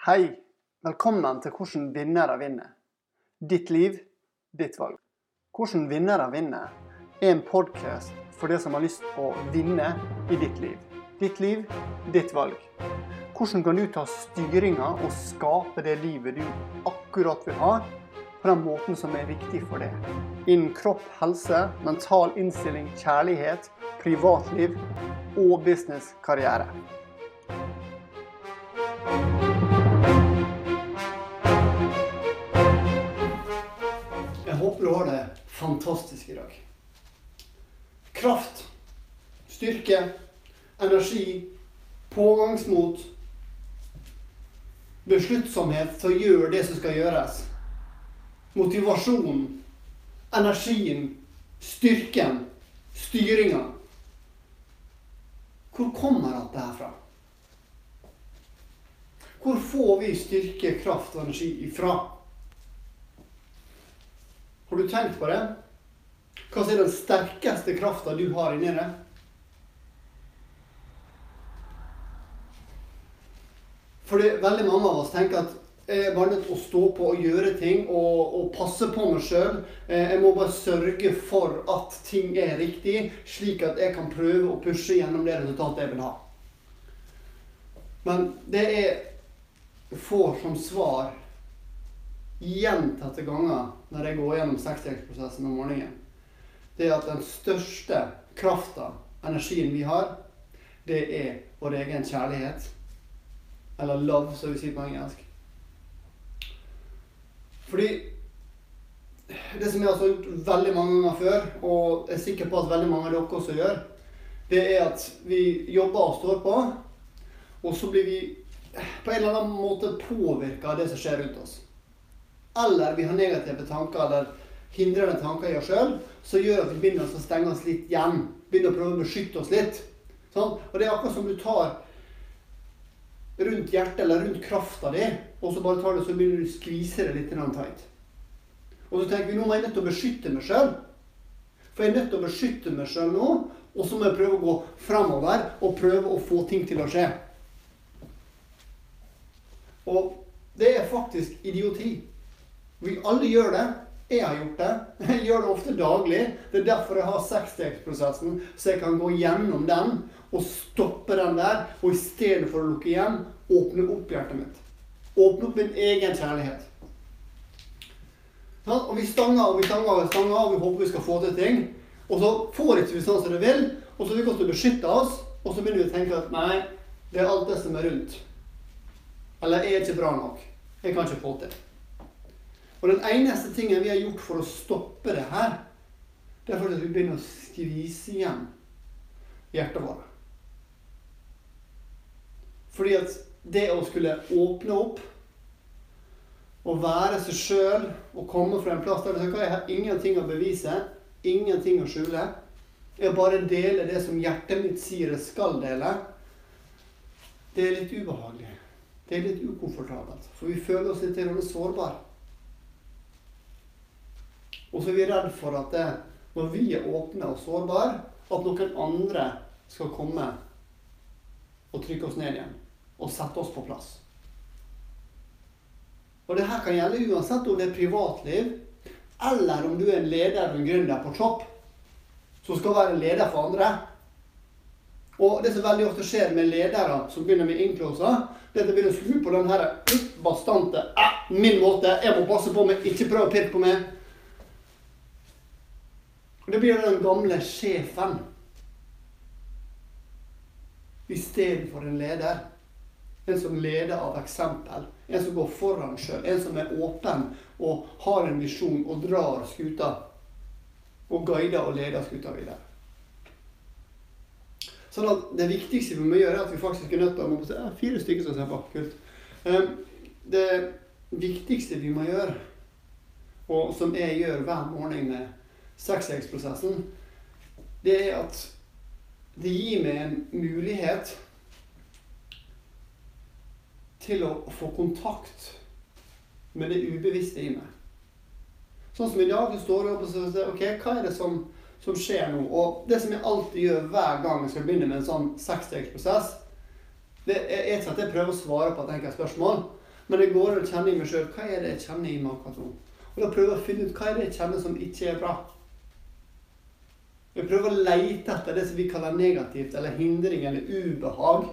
Hei! Velkommen til Hvordan vinnere vinner. Ditt liv, ditt valg. Hvordan vinnere vinner er en podkast for deg som har lyst på å vinne i ditt liv. Ditt liv, ditt valg. Hvordan kan du ta styringa og skape det livet du akkurat vil ha, på den måten som er viktig for deg? Innen kropp, helse, mental innstilling, kjærlighet, privatliv og business, håper du har det fantastisk i dag. Kraft, styrke, energi, pågangsmot, besluttsomhet til å gjøre det som skal gjøres. Motivasjon, energien, styrken, styringa. Hvor kommer alt dette fra? Hvor får vi styrke, kraft og energi ifra? Har du tenkt på det? Hva er den sterkeste krafta du har inni deg? Fordi veldig mange av oss tenker at jeg er bare nødt til å stå på og gjøre ting og, og passe på meg sjøl. Jeg må bare sørge for at ting er riktig, slik at jeg kan prøve å pushe gjennom det resultatet jeg vil ha. Men det jeg får som svar gjentatte ganger når jeg går gjennom seksstegsprosessen om morgenen, det er at den største krafta, energien vi har, det er vår egen kjærlighet. Eller love, som vi sier på engelsk. Fordi det som jeg har gjort veldig mange ganger før, og jeg er sikker på at veldig mange av dere også gjør, det er at vi jobber og står på, og så blir vi på en eller annen måte påvirka av det som skjer rundt oss. Eller vi har negative tanker eller hindrende tanker i oss sjøl som gjør at vi begynner å stenge oss litt igjen. Begynner å prøve å beskytte oss litt. Sånn? Og det er akkurat som du tar rundt hjertet eller rundt krafta di, og så bare tar det, så begynner du å skvise det litt tight. Og så tenker vi nå må jeg nødt til å beskytte meg sjøl. For jeg er nødt til å beskytte meg sjøl nå, og så må jeg prøve å gå framover og prøve å få ting til å skje. Og det er faktisk idioti. Vi alle gjør det. Jeg har gjort det. Jeg gjør det ofte daglig. Det er derfor jeg har seksstegsprosessen, så jeg kan gå gjennom den og stoppe den der. Og i stedet for å lukke igjen, åpne opp hjertet mitt. Åpne opp min egen kjærlighet. Ja, og vi stanger og vi stanger og vi stanger, og vi håper vi skal få til ting. Og så får ikke vi sånn som vi vil, og så vil vi også beskytte oss, og så begynner vi å tenke at nei, det er alt det som er rundt. Eller jeg er ikke bra nok. Jeg kan ikke få til. Og den eneste tingen vi har gjort for å stoppe det her, det er at vi begynner å skvise igjen hjertet vårt. Fordi at det å skulle åpne opp og være seg sjøl og komme fra en plass der jeg har ingenting å bevise, ingenting å skjule Jeg bare deler det som hjertet mitt sier jeg skal dele. Det er litt ubehagelig. Det er litt ukomfortabelt. For vi føler oss litt sårbare. Og så er vi redd for at det, når vi er åpne og sårbare, at noen andre skal komme og trykke oss ned igjen. Og sette oss på plass. Og det her kan gjelde uansett om det er privatliv, eller om du er en leder og en gründer på topp som skal være leder for andre. Og det som veldig ofte skjer med ledere som begynner med incloser, det er at de begynner å skru på den her bastante eh, 'Min måte. Jeg må passe på meg. Ikke prøv å pirke på meg.' Og Det blir den gamle sjefen istedenfor en leder. En som leder av eksempel. En som går foran sjøl. En som er åpen og har en visjon og drar skuta. Og guider og leder skuta videre. Sånn at Det viktigste vi må gjøre, er at vi faktisk er nødt til å se, Fire stykker som ser på. Kult. Ehm, det viktigste vi må gjøre, og som jeg gjør hver morgen med seksstegsprosessen, det er at det gir meg en mulighet til å få kontakt med det ubevisste i meg. Sånn som i dag, så står opp og sier OK, hva er det som, som, skjer nå? Og det som jeg alltid gjør hver gang jeg skal begynne med en sånn seksstegsprosess, det er ikke at jeg prøver å svare på et enkelt spørsmål. Men jeg går og kjenner i meg sjøl hva er det jeg kjenner i meg akkurat nå. Og da prøver jeg å finne ut hva er det jeg kjenner som ikke er bra. Jeg prøver å leite etter det som vi kaller negativt, eller hindring, eller ubehag.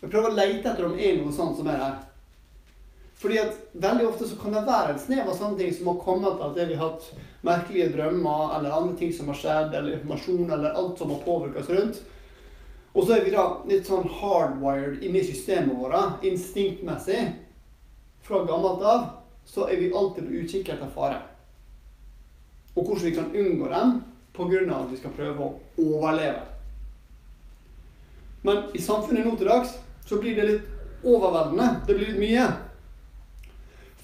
Vi prøver å leite etter om det er noe sånt som er her. Fordi at veldig ofte så kan det være en snev av sånne ting som har kommet av at vi har hatt merkelige drømmer, eller andre ting som har skjedd, eller informasjon, eller alt som har påvirket oss rundt. Og så er vi da litt sånn hardwired inni systemet vårt, instinktmessig. Fra gammelt av så er vi alltid på utkikk etter fare. Og hvordan vi kan unngå dem pga. at vi skal prøve å overleve. Men i samfunnet nå til dags så blir det litt overveldende. Det blir litt mye.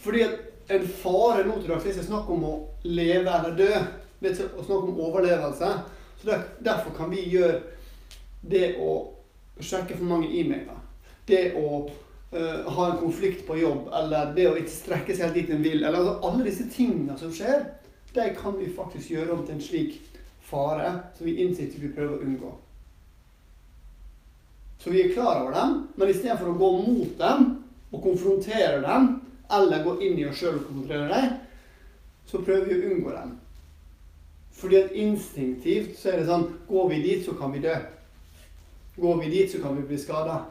Fordi at en fare nå til dags er ikke snakk om å leve eller dø. Det er snakk om overlevelse. Så der, Derfor kan vi gjøre det å sjekke for mange e-mailer, det å uh, ha en konflikt på jobb, eller det å ikke strekke seg helt dit en vil, eller altså, alle disse tingene som skjer, de kan vi faktisk gjøre om til en slik fare som vi innsitter vi prøver å unngå. Så vi er klar over dem, men istedenfor å gå mot dem og konfrontere dem, eller gå inn i oss sjøl og konfrontere dem, så prøver vi å unngå dem. Fordi at instinktivt så er det sånn Går vi dit, så kan vi dø. Går vi dit, så kan vi bli skada.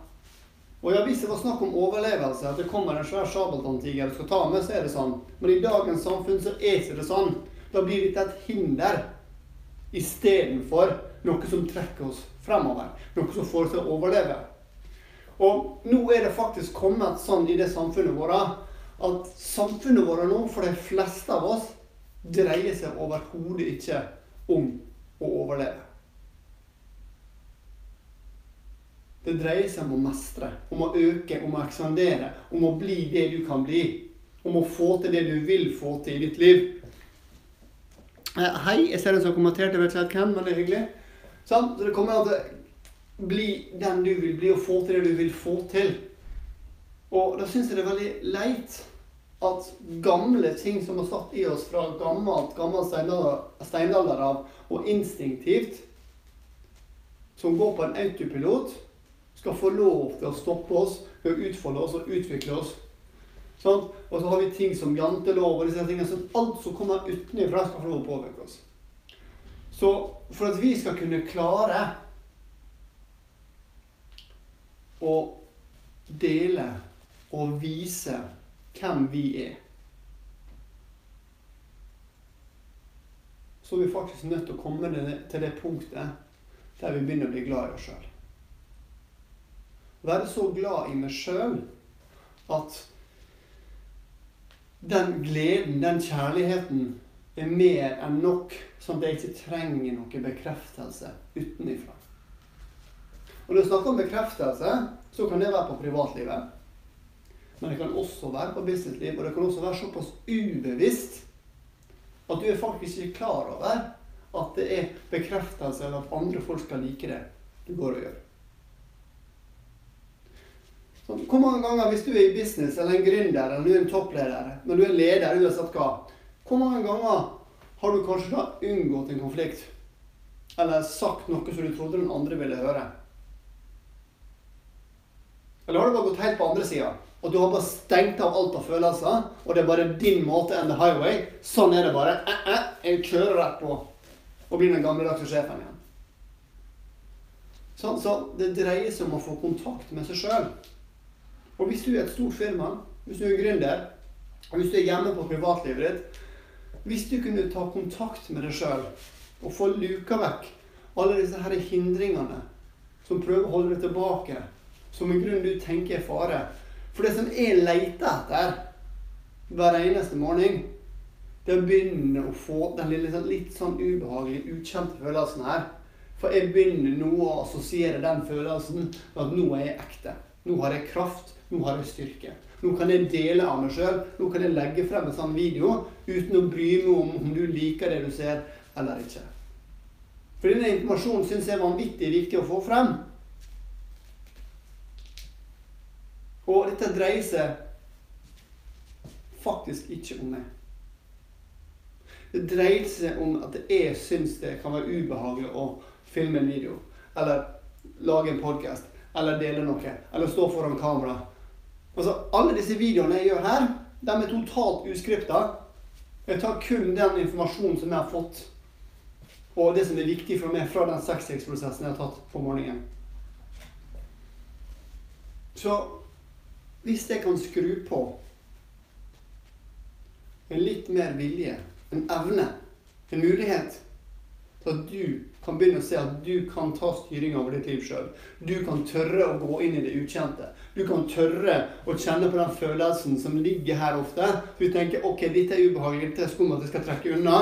Og ja, hvis det var snakk om overlevelse, at det kommer en svær sabeltanntiger og skal ta med, så er det sånn. Men i dagens samfunn så er ikke det sånn. Da blir dette et hinder istedenfor noe som trekker oss fremover. Noe som får oss til å overleve. Og nå er det faktisk kommet sånn i det samfunnet vårt at samfunnet vårt nå, for de fleste av oss, dreier seg overhodet ikke om å overleve. Det dreier seg om å mestre, om å øke, om å ekspandere, om å bli det du kan bli. Om å få til det du vil få til i ditt liv. Eh, hei, jeg ser en som kommentert, jeg vet ikke helt hvem, men det er hyggelig. Sånn, så det kommer an til bli den du vil bli, og få til det du vil få til. Og da syns jeg det er veldig leit at gamle ting som har satt i oss fra gammelt, gammel steinalder av, og instinktivt, som går på en autopilot, skal få lov til å stoppe oss utfolde oss og utvikle oss. Sånn? Og så har vi ting som jantelov og disse tingene, Så alt som kommer utenfra, skal få lov å påvirke oss. Så for at vi skal kunne klare å dele og vise hvem vi er. Så er vi faktisk nødt til å komme til det punktet der vi begynner å bli glad i oss sjøl. Være så glad i meg sjøl at den gleden, den kjærligheten, er mer enn nok, sånn at jeg ikke trenger noe bekreftelse utenifra. Og når du snakker om bekreftelse, så kan det være på privatlivet. Men det kan også være på businessliv, og det kan også være såpass ubevisst at du er faktisk ikke klar over at det er bekreftelse eller at andre folk skal like det du går og gjør. Hvor mange ganger, hvis du er i business eller en gründer eller du er en toppleder, når du er leder uansett hva, hvor mange ganger har du kanskje da unngått en konflikt? Eller sagt noe som du trodde den andre ville høre? Eller har du bare gått helt på andre sida? Og du har bare stengt av alt av følelser, og det er bare din måte and the highway. Sånn er det bare. Eh, eh, jeg kjører rett på og blir den gammeldagse sjefen igjen. Sånn, så det dreier seg om å få kontakt med seg sjøl. Og hvis du er et stort firma, hvis du er gründer, og hvis du er hjemme på privatlivet ditt Hvis du kunne ta kontakt med deg sjøl og få luka vekk alle disse her hindringene som prøver å holde deg tilbake, som i grunnen du tenker er fare for det som jeg leter etter hver eneste morgen, det er å begynne å få den lille, sånn, litt sånn ubehagelige, ukjente følelsen her. For jeg begynner nå å assosiere den følelsen med at nå er jeg ekte. Nå har jeg kraft. Nå har jeg styrke. Nå kan jeg dele av meg sjøl. Nå kan jeg legge frem en sånn video uten å bry meg om om du liker det du ser eller ikke. For denne informasjonen syns jeg er vanvittig viktig å få frem. Og dette dreier seg faktisk ikke om meg. Det dreier seg om at jeg syns det kan være ubehagelig å filme en video. Eller lage en podkast. Eller dele noe. Eller stå foran kamera. Altså, alle disse videoene jeg gjør her, de er totalt uskripta. Jeg tar kun den informasjonen som jeg har fått, og det som er viktig for meg fra den sexstegsprosessen jeg har tatt på morgenen. Så hvis jeg kan skru på en litt mer vilje, en evne, en mulighet til at du kan begynne å se at du kan ta styring over ditt liv sjøl. Du kan tørre å gå inn i det ukjente. Du kan tørre å kjenne på den følelsen som ligger her ofte. Du tenker ok, dette er ubehagelig, dette er skummelt, jeg skal trekke unna.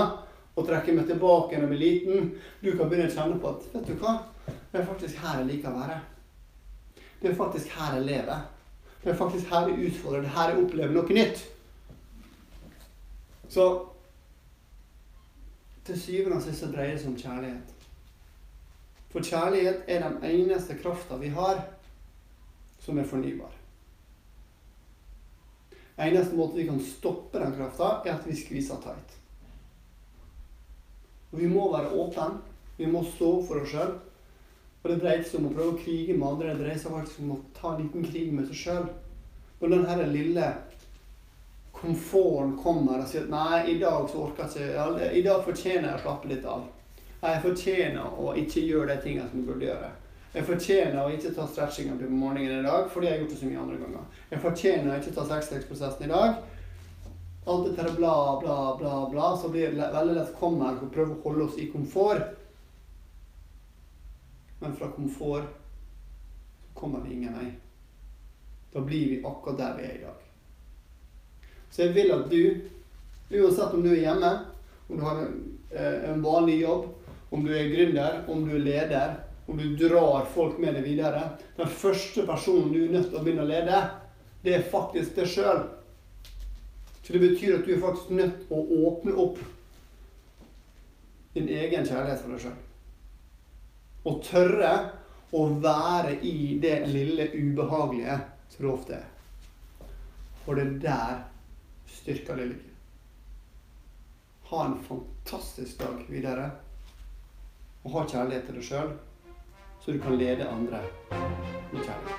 Og trekke meg tilbake når jeg blir liten. Du kan begynne å kjenne på at vet du hva, det er faktisk her jeg liker å være. Det er faktisk her jeg lever. Det er faktisk her jeg utfordrer. Det er her jeg opplever noe nytt. Så til syvende og sist dreier det seg om kjærlighet. For kjærlighet er den eneste krafta vi har som er fornybar. Eneste måte vi kan stoppe den krafta, er at vi skviser tight. Og vi må være åpne. Vi må stå for oss sjøl. Og det dreier seg om å prøve å krige med andre. Det dreier seg faktisk om å ta en liten krig med seg sjøl. Når den lille komforten kommer og sier at 'nei, i dag så orker jeg ikke I dag fortjener jeg å slappe litt av'. Jeg fortjener å ikke gjøre de tingene som jeg burde gjøre. Jeg fortjener å ikke ta stretchinga på morgenen i dag fordi jeg har gjort det så mye andre ganger. Jeg fortjener å ikke ta sexstegsprosessen i dag. Alt dette bla, bla, bla, bla. Så blir det veldig lett kommer og prøve å holde oss i komfort. Men fra komfort kommer vi ingen vei. Da blir vi akkurat der vi er i dag. Så jeg vil at du, uansett om du er hjemme, om du har en, eh, en vanlig jobb, om du er gründer, om du er leder, om du drar folk med deg videre Den første personen du er nødt til å begynne å lede, det er faktisk deg sjøl. Så det betyr at du er faktisk nødt til å åpne opp din egen kjærlighet for deg sjøl. Og tørre å være i det lille ubehagelige som det ofte er. For det er der styrka det ligger. Ha en fantastisk dag videre. Og ha kjærlighet til deg sjøl, så du kan lede andre med kjærlighet.